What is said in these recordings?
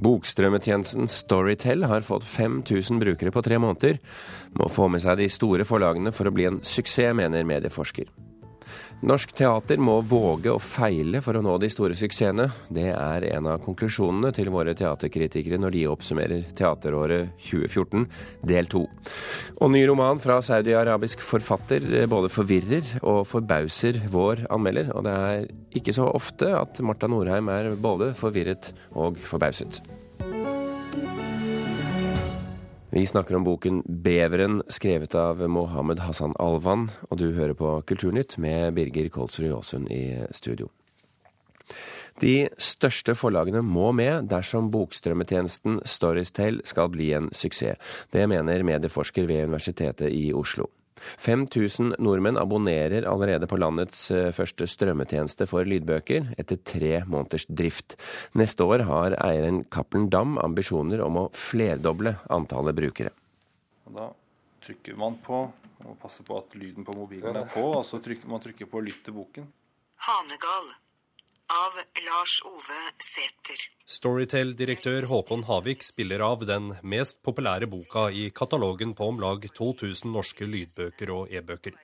Bokstrømmetjenesten Storytel har fått 5000 brukere på tre måneder. Må få med seg de store forlagene for å bli en suksess, mener medieforsker. Norsk teater må våge å feile for å nå de store suksessene. Det er en av konklusjonene til våre teaterkritikere når de oppsummerer teateråret 2014, del to. Og ny roman fra saudi-arabisk forfatter både forvirrer og forbauser vår anmelder. Og det er ikke så ofte at Marta Norheim er både forvirret og forbauset. Vi snakker om boken 'Beveren', skrevet av Mohammed Hassan Alvan, og du hører på Kulturnytt med Birger Kolsrud Aasund i studio. De største forlagene må med dersom bokstrømmetjenesten Storytale skal bli en suksess. Det mener medieforsker ved Universitetet i Oslo. 5000 nordmenn abonnerer allerede på landets eh, første strømmetjeneste for lydbøker, etter tre måneders drift. Neste år har eieren Cappelen Dam ambisjoner om å flerdoble antallet brukere. Da trykker man på og passer på at lyden på mobilen er på, og så trykker man trykker på 'lytt til boken'. Hanegal av Lars Ove Sæther. Storytel-direktør Håkon Havik spiller av den mest populære boka i katalogen på om lag 2000 norske lydbøker og e-bøker.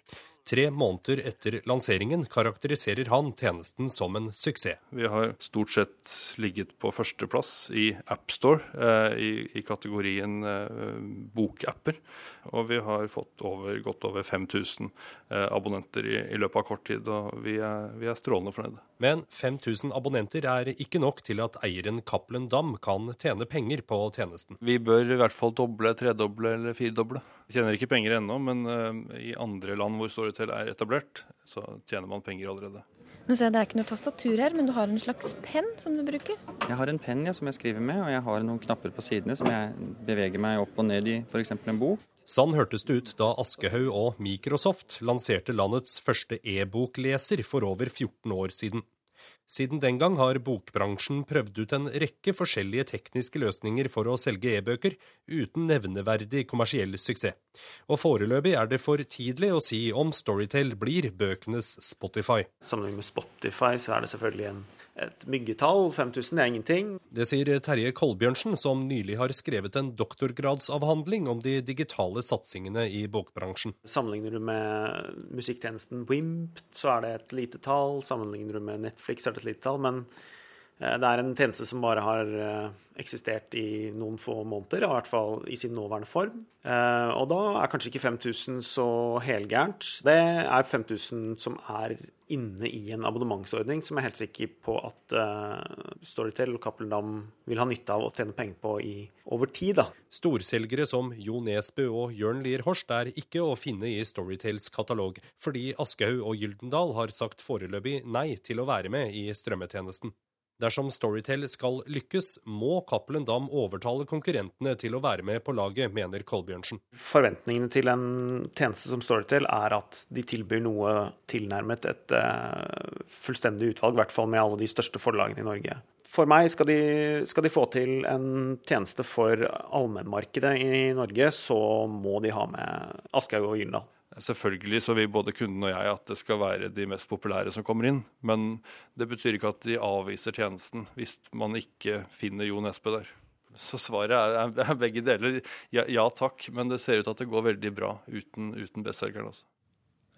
Tre måneder etter lanseringen karakteriserer han tjenesten som en suksess. Vi har stort sett ligget på førsteplass i AppStore eh, i, i kategorien eh, bokapper. Og vi har fått over, godt over 5000 eh, abonnenter i, i, løpet av kort tid, og vi er, vi er strålende fornøyde. Men 5000 abonnenter er ikke nok til at eieren Cappelen Dam kan tjene penger på tjenesten. Vi bør i hvert fall doble, tredoble eller firedoble. Tjener ikke penger ennå, men uh, i andre land hvor Storytel er etablert, så tjener man penger allerede. Nå ser jeg Det er ikke noe tastatur her, men du har en slags penn som du bruker? Jeg har en penn ja, som jeg skriver med, og jeg har noen knapper på sidene som jeg beveger meg opp og ned i, f.eks. en bok. Sånn hørtes det ut da Aschehoug og Microsoft lanserte landets første e-bokleser for over 14 år siden. Siden den gang har bokbransjen prøvd ut en rekke forskjellige tekniske løsninger for å selge e-bøker, uten nevneverdig kommersiell suksess. Og foreløpig er det for tidlig å si om Storytel blir bøkenes Spotify. Sammenlignet med Spotify så er det selvfølgelig en et myggetall. 5000 er ingenting. Det sier Terje Kolbjørnsen, som nylig har skrevet en doktorgradsavhandling om de digitale satsingene i bokbransjen. Sammenligner du med musikktjenesten Wimp, så er det et lite tall. Sammenligner du med Netflix, er det et lite tall. Men det er en tjeneste som bare har eh, eksistert i noen få måneder, i hvert fall i sin nåværende form. Eh, og da er kanskje ikke 5000 så helgærent. Det er 5000 som er inne i en abonnementsordning som jeg er helt sikker på at Storytel og Cappelen Dam vil ha nytte av å tjene penger på i, over tid. da. Storselgere som Jo Nesbø og Jørn Lier Horst er ikke å finne i Storytels katalog, fordi Aschehoug og Gyldendal har sagt foreløpig nei til å være med i strømmetjenesten. Dersom Storytel skal lykkes, må Cappelen Dam overtale konkurrentene til å være med på laget, mener Kolbjørnsen. Forventningene til en tjeneste som Storytel er at de tilbyr noe tilnærmet et uh, fullstendig utvalg, i hvert fall med alle de største forlagene i Norge. For meg, skal de, skal de få til en tjeneste for allmennmarkedet i Norge, så må de ha med Aschehoug og Gyldendal. Selvfølgelig så vil både kunden og jeg at det skal være de mest populære som kommer inn. Men det betyr ikke at de avviser tjenesten hvis man ikke finner Jo Nesbø der. Så svaret er, er begge deler. Ja, ja, takk, men det ser ut til at det går veldig bra uten, uten bestselgeren også.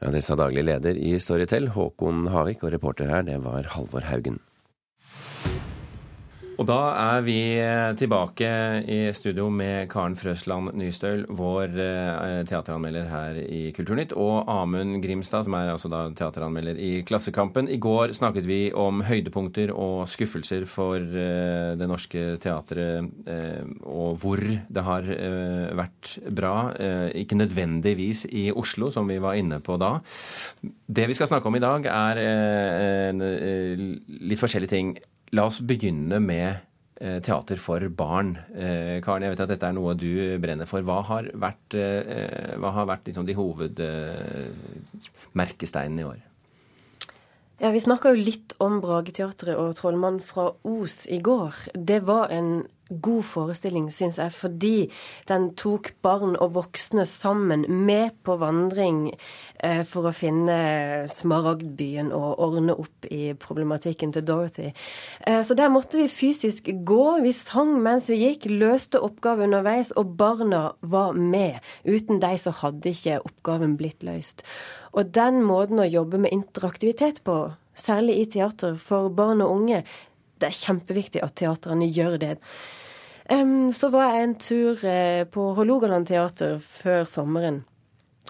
Ja, Det sa daglig leder i Storytel, Håkon Havik, og reporter her, det var Halvor Haugen. Og da er vi eh, tilbake i studio med Karen Frøsland Nystøl, vår eh, teateranmelder her i Kulturnytt, og Amund Grimstad, som er altså da teateranmelder i Klassekampen. I går snakket vi om høydepunkter og skuffelser for eh, det norske teatret, og hvor det har vært bra. Ikke nødvendigvis i Oslo, som vi var inne på da. Det vi skal snakke om i dag, er litt forskjellige ting. La oss begynne med eh, teater for barn. Eh, Karen, jeg vet at dette er noe du brenner for. Hva har vært, eh, hva har vært liksom de hovedmerkesteinene i år? Ja, Vi snakka jo litt om Brageteatret og 'Trollmann fra Os' i går. Det var en god forestilling, syns jeg, fordi den tok barn og voksne sammen med på vandring eh, for å finne Smaragdbyen og ordne opp i problematikken til Dorothy. Eh, så der måtte vi fysisk gå. Vi sang mens vi gikk, løste oppgaver underveis, og barna var med. Uten dem så hadde ikke oppgaven blitt løst. Og den måten å jobbe med interaktivitet på, særlig i teater for barn og unge, det er kjempeviktig at teatrene gjør det. Um, så var jeg en tur eh, på Hålogaland teater før sommeren.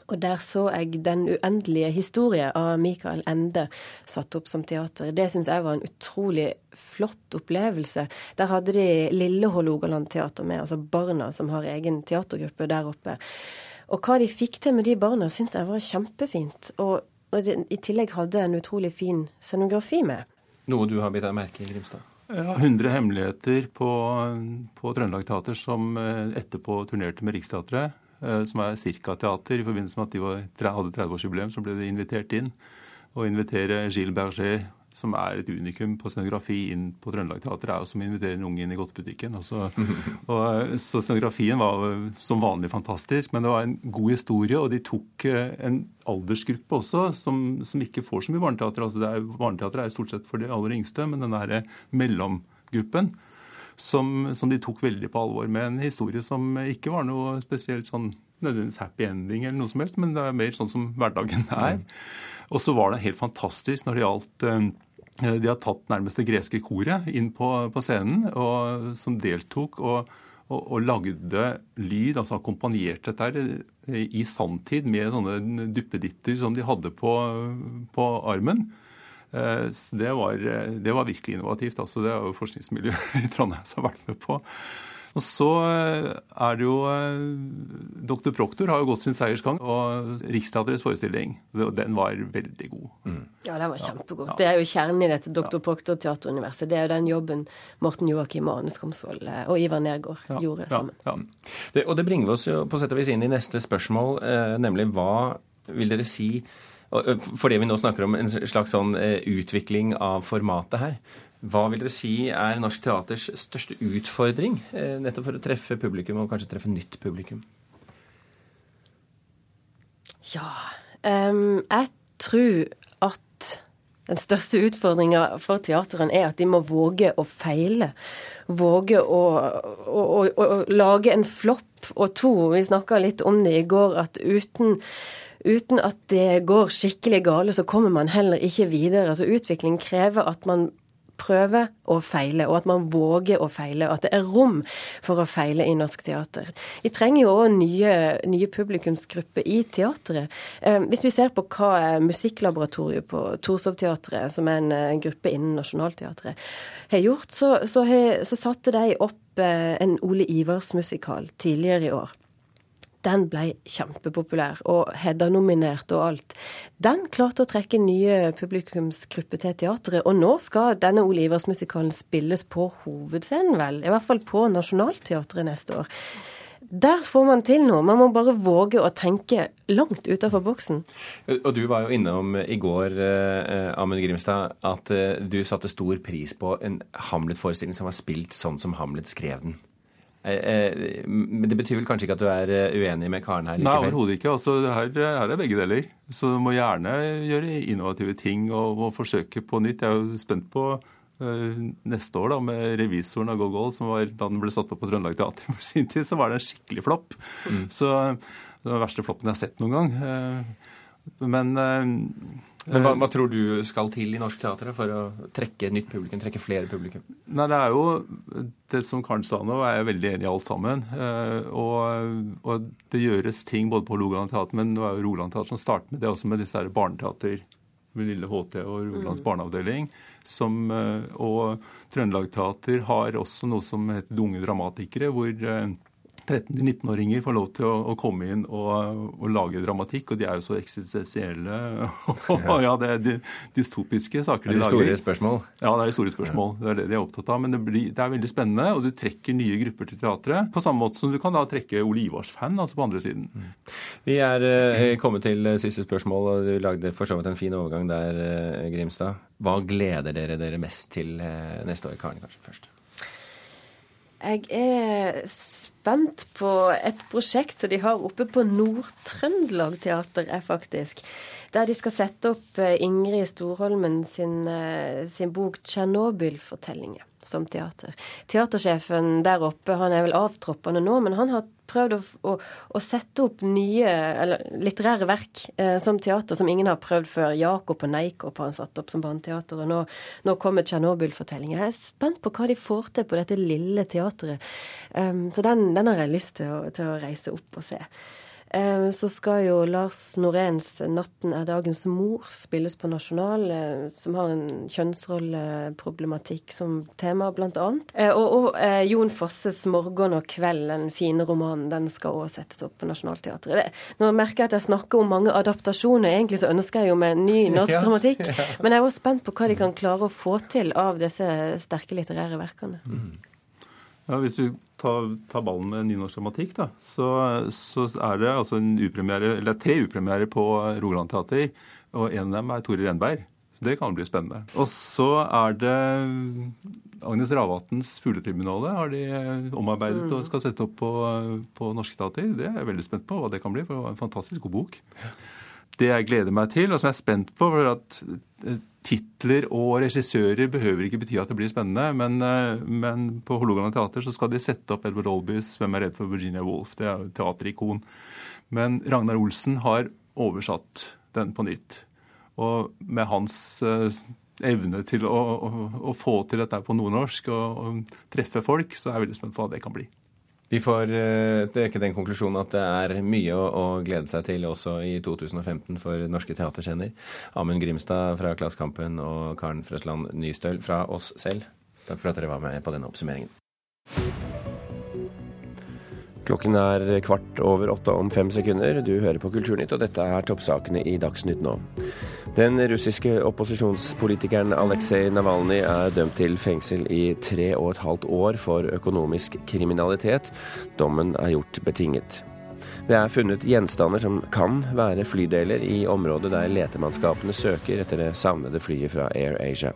Og der så jeg Den uendelige historie av Mikael Ende satt opp som teater. Det syns jeg var en utrolig flott opplevelse. Der hadde de Lille Hålogaland teater med, altså barna som har egen teatergruppe der oppe. Og hva de fikk til med de barna, syns jeg var kjempefint. Og, og de, i tillegg hadde en utrolig fin scenografi med. Noe du har bitt deg merke i, Grimstad? Ja, 100 hemmeligheter på, på Trøndelag Teater som eh, etterpå turnerte med Riksteatret. Eh, som er Cirka-teater. I forbindelse med at de var, hadde 30-årsjubileum, så ble de invitert inn. Å invitere Gilles Berger, som er et unikum på scenografi inn på Trøndelag Teater, er jo som å invitere en unge inn i godtebutikken. Altså, og, så scenografien var som vanlig fantastisk, men det var en god historie. Og de tok eh, en aldersgruppe også, som, som ikke får så mye barneteater. Altså, det er, barneteater er stort sett for de aller yngste, men den derre mellomgruppen. Som, som, de tok veldig på alvor, med en historie som ikke var noe spesielt sånn nødvendigvis happy ending eller noe som helst, men det er mer sånn som hverdagen er. Og så var det helt fantastisk når det gjaldt eh, de har tatt nærmest det greske koret inn på, på scenen, og, som deltok og, og, og, lagde lyd, altså akkompagnerte dette her i sanntid med sånne duppeditter som de hadde på, på armen. Så det var, det var, virkelig innovativt. altså Det er jo forskningsmiljøet i Trondheim som har vært med på. Og så eh, er det jo eh, Dr. Proktor har jo gått sin seiersgang, og Riksteatrets forestilling, den var veldig god. Mm. Ja, den var kjempegod. Ja. Det er jo kjernen i dette Dr. Proktor teateruniverset. Det er jo den jobben Morten Joakim og Anne Skomsvold eh, og Ivar Nergård ja. gjorde sammen. Ja. Det, og det bringer oss jo på sett og vis inn i neste spørsmål, eh, nemlig hva vil dere si fordi vi nå snakker om en slags sånn utvikling av formatet her. Hva vil dere si er norsk teaters største utfordring eh, nettopp for å treffe publikum, og kanskje treffe nytt publikum? Ja um, Jeg tror at den største utfordringa for teateren er at de må våge å feile. Våge å, å, å, å lage en flopp og to. Vi snakka litt om det i går, at uten uten at det går skikkelig gale, så kommer man heller ikke videre. Altså Utvikling krever at man prøve og feile, og at man våger å feile. Og at det er rom for å feile i norsk teater. Vi trenger jo òg nye, nye publikumsgrupper i teatret. Eh, hvis vi ser på hva Musikklaboratoriet på Torshovteatret, som er en eh, gruppe innen Nationaltheatret, har gjort, så, så, så satte de opp eh, en Ole Ivars-musikal tidligere i år. Den ble kjempepopulær, og Hedda-nominert og alt. Den klarte å trekke nye publikumsgrupper til teatret, og nå skal denne Ole Ivers-musikalen spilles på hovedscenen, vel? I hvert fall på Nationaltheatret neste år. Der får man til noe. Man må bare våge å tenke langt utafor boksen. Og du var jo innom i går, eh, Amund Grimstad, at eh, du satte stor pris på en Hamlet-forestilling som var spilt sånn som Hamlet skrev den. Eh, eh, men det betyr vel kanskje ikke at du er eh, uenig med Karen her? likevel? Nei, overhodet ikke. Altså, her, her, er begge deler. Så du må gjerne gjøre innovative ting og, og forsøke på nytt. Jeg er jo spent på neste år da, med revisoren av Gogol, som var, da den ble satt opp på Trøndelag Teater for sin tid, så var det en skikkelig flopp. Mm. Så det var den verste floppen jeg har sett noen gang. Men men hva, hva, tror du skal til i norsk teater for å trekke nytt publikum, trekke flere publikum? Nei, Det er jo det som Karen sa nå, er jeg veldig enig i alt sammen. Eh, og, og, det gjøres ting både på Rogaland Teater, men det er jo Rogaland Teater som starter med det, også med disse her barneteater med Lille HT og Rogalands mm. barneavdeling. Som, eh, og Trøndelag Teater har også noe som heter Dunge dramatikere, hvor eh, 13-19-åringer får lov til å, å, komme inn og, og, lage dramatikk, og de er jo så eksistensielle. ja, det er de, dystopiske saker de lager. Det er de store spørsmål? Ja, det er de store spørsmål. Det er det de er opptatt av. Men det, blir, det er veldig spennende, og du trekker nye grupper til teatret. På samme måte som du kan da trekke Ole Ivars-fan, altså på andre siden. Mm. Vi er eh, kommet til siste spørsmål, og du lagde for så vidt en fin overgang der, eh, Grimstad. Hva gleder dere dere mest til eh, neste år? Karen, kanskje først. Jeg er spent på et prosjekt som de har oppe på Nord-Trøndelag Teater, er faktisk. Der de skal sette opp eh, Ingrid Storholmen sin, eh, sin bok 'Tsjernobyl-fortellinger' som teater. Teatersjefen der oppe han er vel avtroppende nå, men han har prøvd å, å, å sette opp nye eller litterære verk eh, som teater som ingen har prøvd før. Jakob og Neikop har han satt opp som barneteater, og nå, nå kommer Tsjernobyl-fortellingen. Jeg er spent på hva de får til på dette lille teatret. Um, så den, den, har jeg lyst til å, til å reise opp og se. Eh, så skal jo Lars Noréns 'Natten er dagens mor' spilles på Nasjonal, eh, som har en kjønnsrolleproblematikk som tema, blant annet. Eh, og, og Jon Fosses 'Morgen og kveld', den fine romanen, den skal òg settes opp på Nationaltheatret. Nå merker jeg at jeg snakker om mange adaptasjoner. Egentlig så ønsker jeg jo med ny norsk ja, dramatikk. Ja. Men jeg er også spent på hva de kan klare å få til av disse sterke litterære verkene. Mm. Ja, Hvis vi tar, tar ballen med nynorsk dramatikk, da, så, så, er det altså en upremiere, eller tre upremierer på Rogaland Teater. Og en av dem er Tore Renberg. Så det kan bli spennende. Og så er det Agnes Ravatns 'Fugletribunalet' har de omarbeidet og skal sette opp på, på Norske Teater. Det er jeg veldig spent på hva det kan bli, for det var en fantastisk god bok. Det jeg gleder meg til, og som jeg er spent på, for at titler og regissører behøver ikke bety at det blir spennende, men, eh, men på Hålogaland teater så skal de sette opp Edward Olbys 'Hvem er redd for Virginia Woolf'. Det er jo teaterikon. Men Ragnar Olsen har oversatt den på nytt. Og med hans uh, evne til å, å, å, få til dette på nordnorsk og, og treffe folk, så er jeg veldig spent på hva det kan bli. Vi får uh, trekke den konklusjonen at det er mye å, å, glede seg til også i 2015 for norske teaterscener. Amund Grimstad fra Klassekampen og Karen Frøsland Nystøl fra oss selv. Takk for at dere var med på denne oppsummeringen. Klokken er kvart over åtte om fem sekunder. Du hører på Kulturnytt, og dette er toppsakene i Dagsnytt nå. Den russiske opposisjonspolitikeren Aleksej Navalnyj er dømt til fengsel i tre og et halvt år for økonomisk kriminalitet. Dommen er gjort betinget. Det er funnet gjenstander som kan være flydeler i området der letemannskapene søker etter det savnede flyet fra Air Asia.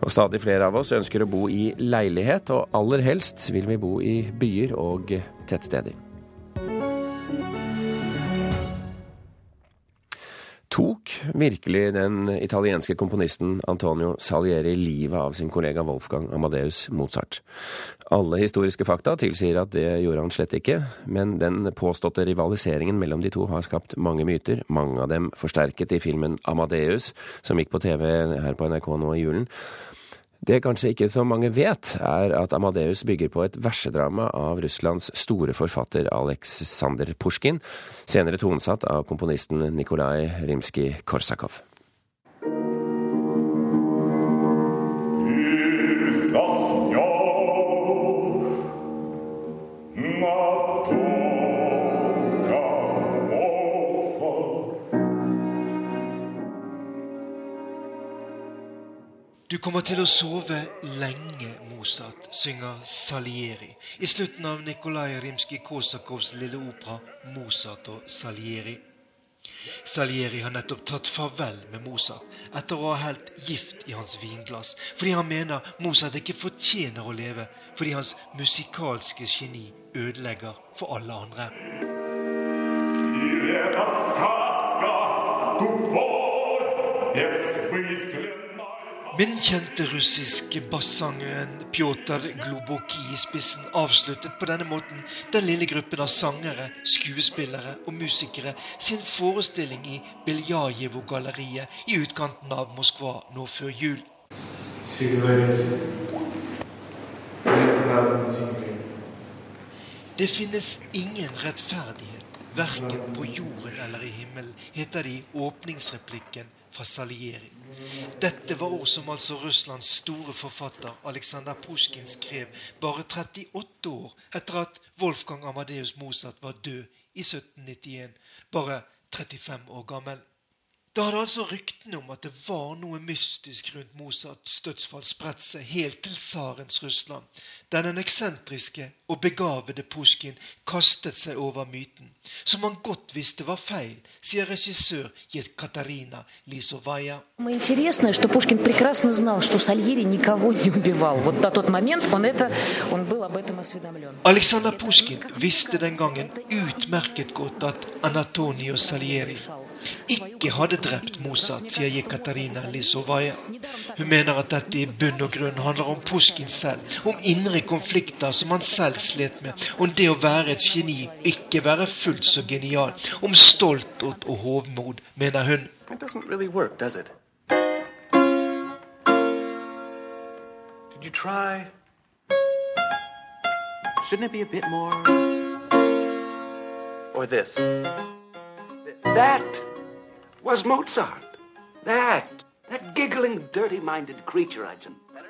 Og stadig flere av oss ønsker å bo i leilighet, og aller helst vil vi bo i byer og tettsteder. Tok virkelig den italienske komponisten Antonio Salieri livet av sin kollega Wolfgang Amadeus Mozart? Alle historiske fakta tilsier at det gjorde han slett ikke, men den påståtte rivaliseringen mellom de to har skapt mange myter, mange av dem forsterket i filmen Amadeus, som gikk på TV her på NRK nå i julen. Det kanskje ikke så mange vet, er at Amadeus bygger på et versedrama av Russlands store forfatter Aleksandr Pusjkin, senere tonesatt av komponisten Nikolai Rimskij-Korsakov. Du kommer til å sove lenge, Mozart, synger Salieri i slutten av Nikolai Rimskij-Kosakovs lille opera 'Mozart og Salieri'. Salieri har nettopp tatt farvel med Mozart etter å ha helt gift i hans vinglass, fordi han mener Mozart ikke fortjener å leve fordi hans musikalske geni ødelegger for alle andre. Yes, med den kjente russiske bassangeren Pjotr Globoki i spissen avsluttet på denne måten den lille gruppen av sangere, skuespillere og musikere sin forestilling i Beljajevo-galleriet i utkanten av Moskva nå før jul. Det finnes ingen rettferdighet, verken på jorden eller i himmelen, heter det i åpningsreplikken fra Salieri. Dette var ord som altså Russlands store forfatter Aleksandr Pusjkin skrev bare 38 år etter at Wolfgang Amadeus Mozart var død i 1791, bare 35 år gammel. Da hadde altså ryktene om at det var noe mystisk rundt Mozarts dødsfall spredt seg helt til tsarens Russland, der den eksentriske og begavede Pusjkin kastet seg over myten, som han godt visste var feil, sier regissør Jekaterina Lisovaja. Alexander Pusjkin visste den gangen utmerket godt at Anatonio Salieri ikke hadde drept Mozart, sier Jekaterina Lisovaja. Hun mener at dette i bunn og grunn handler om Pusjkin selv, om indre konflikter som han selv slet med, om det å være et geni, ikke være fullt så genial, om stolthet og hovmod, mener hun. It doesn't really work, does it? Did you try? Shouldn't it be a bit more? Or this? That was Mozart. That. That giggling, dirty-minded creature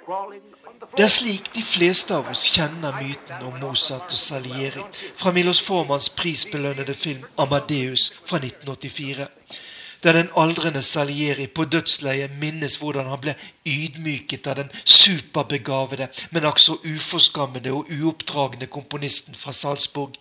crawling Det er slik de fleste av oss kjenner myten om Mozart og Salieri fra Milos Formans prisbelønnede film 'Amadeus' fra 1984. Der den aldrende Salieri på dødsleiet minnes hvordan han ble ydmyket av den superbegavede, men også uforskammede og uoppdragne komponisten fra Salzburg.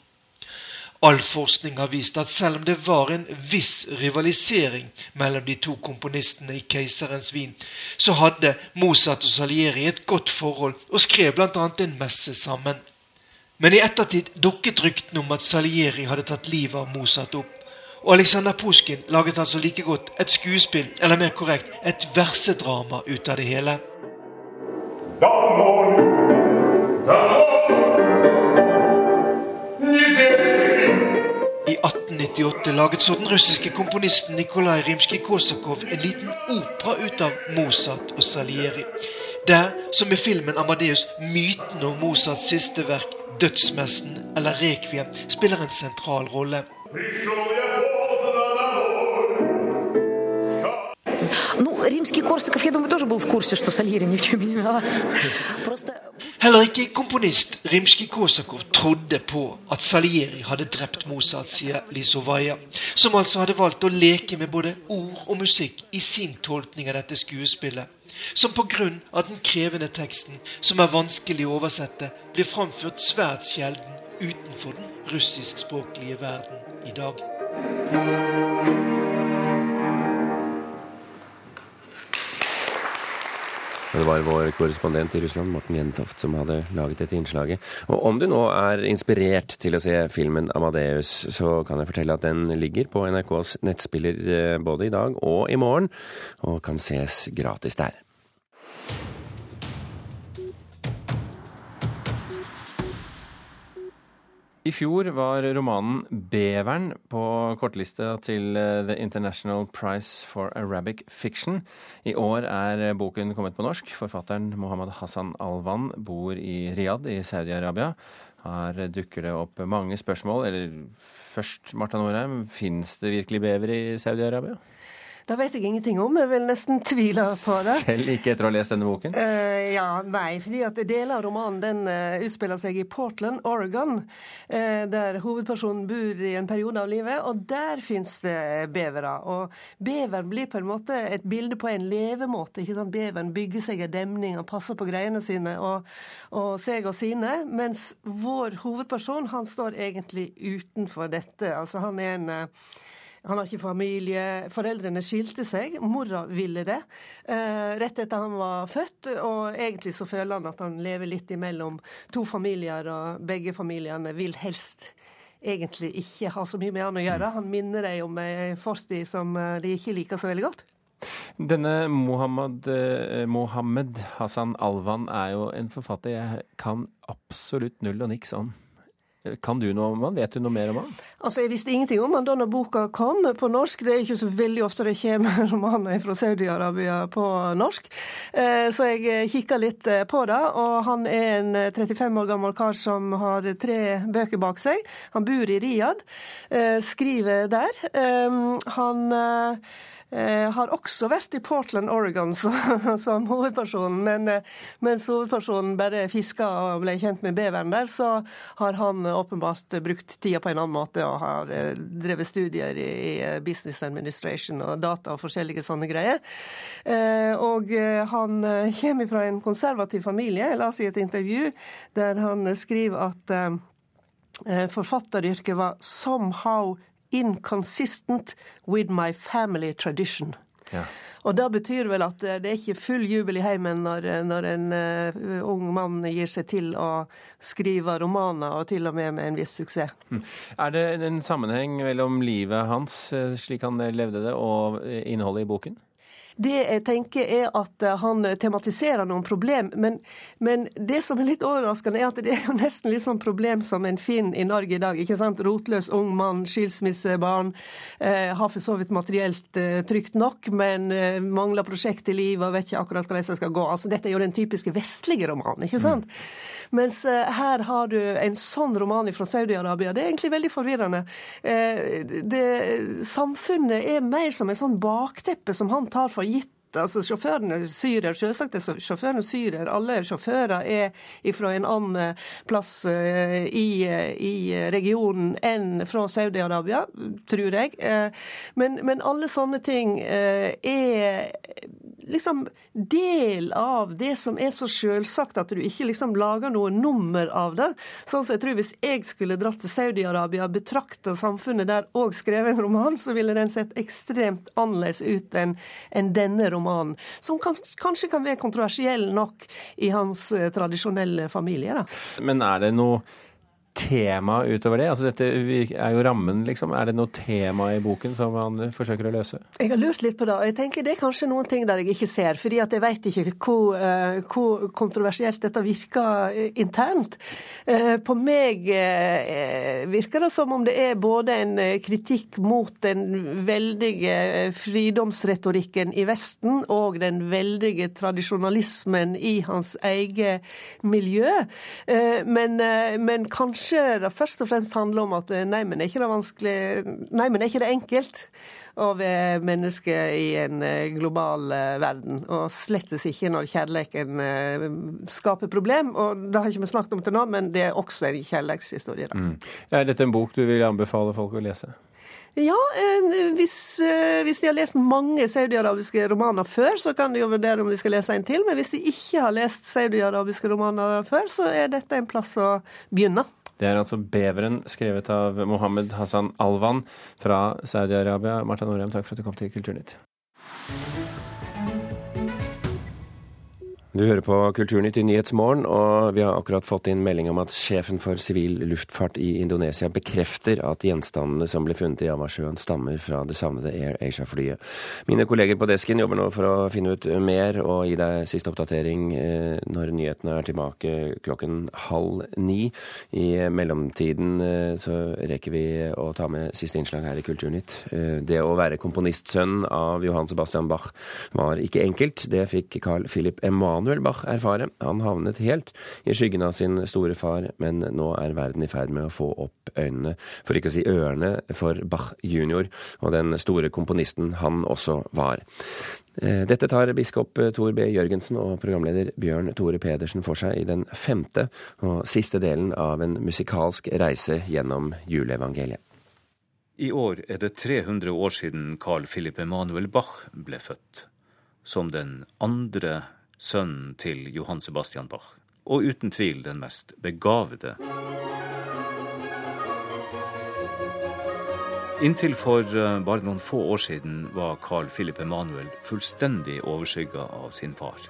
All forskning har vist at selv om det var en viss rivalisering mellom de to komponistene i keiserens vin', så hadde Mozart og Salieri et godt forhold og skrev bl.a. en messe sammen. Men i ettertid dukket ryktene om at Salieri hadde tatt livet av Mozart opp. Og Alexander Pusjkin laget altså like godt et skuespill, eller mer korrekt, et versedrama ut av det hele. 1898 laget så den russiske komponisten Nikolaj Rimskij-Kosakov en liten opera ut av Mozart og Salieri. Der, som i filmen 'Amadeus', myten om Mozarts siste verk, 'Dødsmessen' eller 'Rekviem', spiller en sentral rolle. Heller ikke komponist Rimskij-Kosakov trodde på at Salieri hadde drept Mozart, sier Lisovaja, som altså hadde valgt å leke med både ord og musikk i sin tolkning av dette skuespillet, som pga. den krevende teksten, som er vanskelig å oversette, blir framført svært sjelden utenfor den russiskspråklige verden i dag. Og det var vår korrespondent i Russland, Morten Jentoft, som hadde laget dette innslaget. Og om du nå er inspirert til å se filmen 'Amadeus', så kan jeg fortelle at den ligger på NRKs nettspiller eh, både i dag og i morgen, og kan ses gratis der. I fjor var romanen 'Beveren' på kortlista til eh, The International Prize for Arabic Fiction. I år er boken kommet på norsk. Forfatteren Mohammed Hassan Alwan bor i Riyadh i Saudi-Arabia. Her dukker det opp mange spørsmål. Eller først, Marta Norheim, fins det virkelig bever i Saudi-Arabia? Det vet jeg ingenting om. Jeg vil nesten tvile på det. Selv ikke etter å ha lest denne boken? Uh, ja, nei. fordi at Deler av romanen den uh, utspiller seg i Portland, Oregon, uh, der hovedpersonen bor i en periode av livet. Og der fins det bevere. Og bever blir på en måte et bilde på en levemåte. ikke sant? Beveren bygger seg en demning og passer på greiene sine og, og seg og sine. Mens vår hovedperson han står egentlig utenfor dette. Altså Han er en han har ikke familie. Foreldrene skilte seg. Mora ville det eh, rett etter han var født. Og egentlig så føler han at han lever litt imellom to familier, og begge familiene vil helst egentlig ikke ha så mye med han å gjøre. Han minner deg om ei fortid som eh, de ikke liker så veldig godt. Denne Mohammed, eh, Mohammed Hassan Alvan er jo en forfatter jeg kan absolutt null og niks om. Kan du noe om han? Vet du noe mer om han? Altså, Jeg visste ingenting om han da når boka kom på norsk. Det er ikke så veldig ofte det kommer romaner fra Saudi-Arabia på norsk. Eh, så jeg eh, kikka litt eh, på det. Og han er en 35 år gammel kar som har tre bøker bak seg. Han bor i Riyadh, skriver der. Han har også vært i Portland, Oregon som, som hovedpersonen. Men eh, mens hovedpersonen bare fiska og ble kjent med beveren der, så har han åpenbart brukt tida på en annen måte og har drevet studier i, business administration og data og forskjellige sånne greier. Og han kommer fra en konservativ familie. Jeg oss i et intervju der han skriver at forfatteryrket var 'somehow inconsistent with my family tradition'. Ja. Og Det betyr vel at det er ikke full jubel i heimen når, når en uh, ung mann gir seg til å skrive romaner, og til og med med en viss suksess. Hm. Er det en sammenheng mellom livet hans, eh, slik han levde det, og innholdet i boken? Det jeg tenker er at eh, han tematiserer noen problem, men, men, det som er litt overraskende, er at det er nesten litt sånn problem som en finner i Norge i dag. ikke sant? Rotløs ung mann, skilsmissebarn, eh, har for så vidt materielt eh, trygt nok, men eh, mangler prosjekt i livet og vet ikke akkurat hvordan det skal gå. Altså, Dette er jo den typiske vestlige romanen, ikke sant? Mm. Mens eh, her har du en sånn roman fra Saudi-Arabia. Det er egentlig veldig forvirrende. Eh, det, samfunnet er mer som en sånn bakteppe som han tar for gitt. Altså, sjåførene er syrer, selvsagt er sjåførene syrer. Alle sjåfører er fra en annen plass eh, i, i regionen enn fra Saudi-Arabia, tror jeg. Eh, men, men, alle sånne ting eh, er liksom del av det som er så selvsagt at du ikke liksom lager noe nummer av det. Sånn som jeg tror Hvis jeg skulle dratt til Saudi-Arabia og betrakta samfunnet der og skrevet en roman, så ville den sett ekstremt annerledes ut enn en denne romanen. Som kan, kanskje kan være kontroversiell nok i hans eh, tradisjonelle familie. Da. Men er det noe tema utover det? Altså Dette er jo rammen, liksom. Er det noe tema i boken som han forsøker å løse? Jeg har lurt litt på det. og jeg tenker Det er kanskje noen ting der jeg ikke ser. fordi at jeg vet ikke hvor, uh, hvor kontroversielt dette virker uh, internt. Uh, på meg virker det som om det er både en kritikk mot den veldige fridomsretorikken i Vesten og den veldige tradisjonalismen i hans eget miljø. men, men kanskje kanskje det først og fremst handler om at neimen nei, men er ikke det vanskelig Nei, men er ikke det enkelt å være menneske i en eh, global eh, verden? Og slettes ikke når kjærligheten skaper problem. Og det har ikke vi snakket om til nå, men det er også en kjærlighetshistorie. Mm. Er dette en bok du vil anbefale folk å lese? Ja, hvis, hvis, de har lest mange saudiarabiske romaner før, så kan de jo vurdere om de skal lese en til. Men hvis de ikke har lest saudiarabiske romaner før, så er dette en plass å begynne. Det er altså 'Beveren', skrevet av Mohammed Hassan Alwan fra Saudi-Arabia. Marta Norheim, takk for at du kom til Kulturnytt. Du hører på Kulturnytt i Nyhetsmorgen, og vi har akkurat fått inn melding om at sjefen for sivil luftfart i Indonesia bekrefter at gjenstandene som ble funnet i Javasjøen stammer fra det savnede Air Asia-flyet. Mine kolleger på desken jobber nå for å finne ut mer og gi deg siste oppdatering eh, når nyhetene er tilbake klokken halv ni. I mellomtiden eh, så rekker vi å ta med siste innslag her i Kulturnytt. Eh, det å være komponistsønn av Johan Sebastian Bach var ikke enkelt. Det fikk Carl Philip Emanuel Emanuel Bach erfare. Han havnet helt i skyggen av sin store far, men nå er verden i ferd med å få opp øynene, for ikke å si ørene, for Bach jr. og den store komponisten han også var. Eh, dette tar biskop Tor B. Jørgensen og programleder Bjørn Tore Pedersen for seg i den femte og siste delen av en musikalsk reise gjennom juleevangeliet. I år er det 300 år siden Carl Philip Emanuel Bach ble født. Som den andre sønnen til Johan Sebastian Bach, og uten tvil den mest begavede. Inntil for eh, bare noen få år siden var Carl Philip Emanuel fullstendig overskygga av sin far.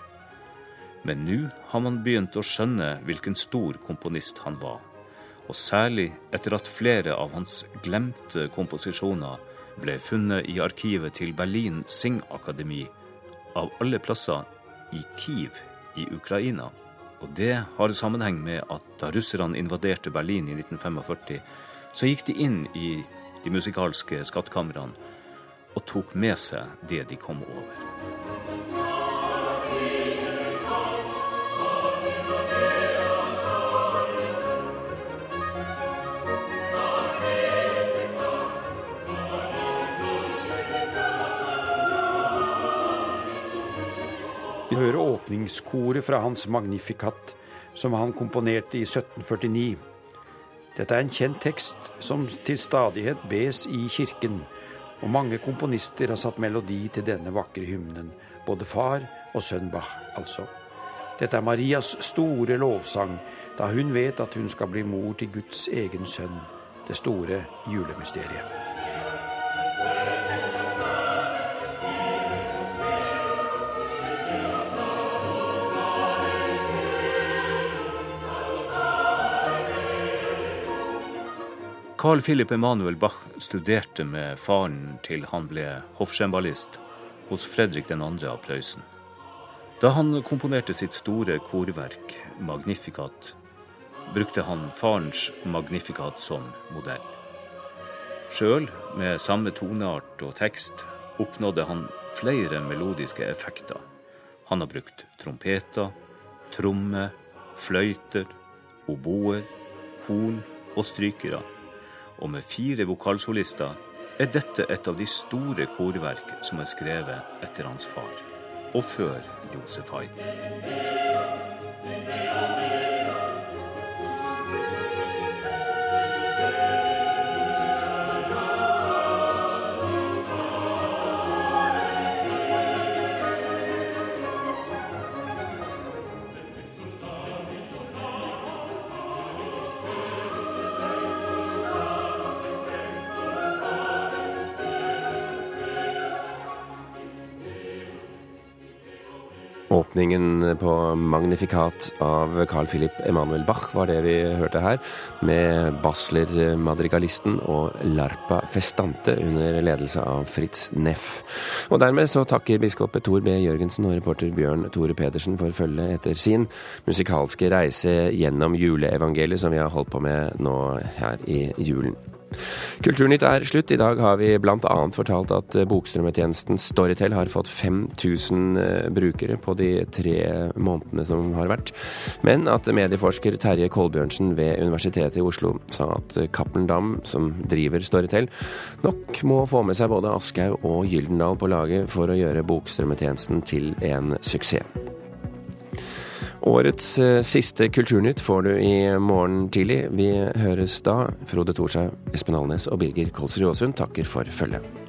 Men nå har man begynt å skjønne hvilken stor komponist han var, og særlig etter at flere av hans glemte komposisjoner ble funnet i arkivet til Berlin Singakademi, av alle plasser i Kiev i Ukraina. Og det har sammenheng med at da russerne invaderte Berlin i 1945, så gikk de inn i de musikalske skattkamrene og tok med seg det de kom over. Vi hører åpningskoret fra hans Magnificat, som han komponerte i 1749. Dette er en kjent tekst som til stadighet bes i kirken, og mange komponister har satt melodi til denne vakre hymnen, både far og sønn Bach, altså. Dette er Marias store lovsang, da hun vet at hun skal bli mor til Guds egen sønn, det store julemysteriet. Carl Philip Emanuel Bach studerte med faren til han ble hoffsjembalist hos Fredrik 2. av Prøysen. Da han komponerte sitt store korverk Magnificat, brukte han farens Magnificat som modell. Sjøl, med samme toneart og tekst, oppnådde han flere melodiske effekter. Han har brukt trompeter, trommer, fløyter, oboer, horn og strykere og med fire vokalsolister er dette et av de store korverk som er skrevet etter hans far, og før Josef Haydn. Åpningen på Magnifikat av Carl Philip Emanuel Bach var det vi hørte her, med Basler-madrigalisten og Larpa Festante under ledelse av Fritz Neff. Og dermed så takker biskop Tor B. Jørgensen og reporter Bjørn Tore Pedersen for følget etter sin musikalske reise gjennom juleevangeliet som vi har holdt på med nå her i julen. Kulturnytt er slutt. I dag har vi bl.a. fortalt at bokstrømmetjenesten Storytel har fått 5000 eh, brukere på de tre månedene som har vært, men at medieforsker Terje Kolbjørnsen ved Universitetet i Oslo sa at Cappelen Dam, som driver Storytel, nok må få med seg både Aschehoug og Gyldendal på laget for å gjøre bokstrømmetjenesten til en suksess. Årets eh, siste Kulturnytt får du i morgen tidlig. Vi høres da. Frode Thorshaug, Espen Alnes og Birger Kolsrud Aasund takker for følget.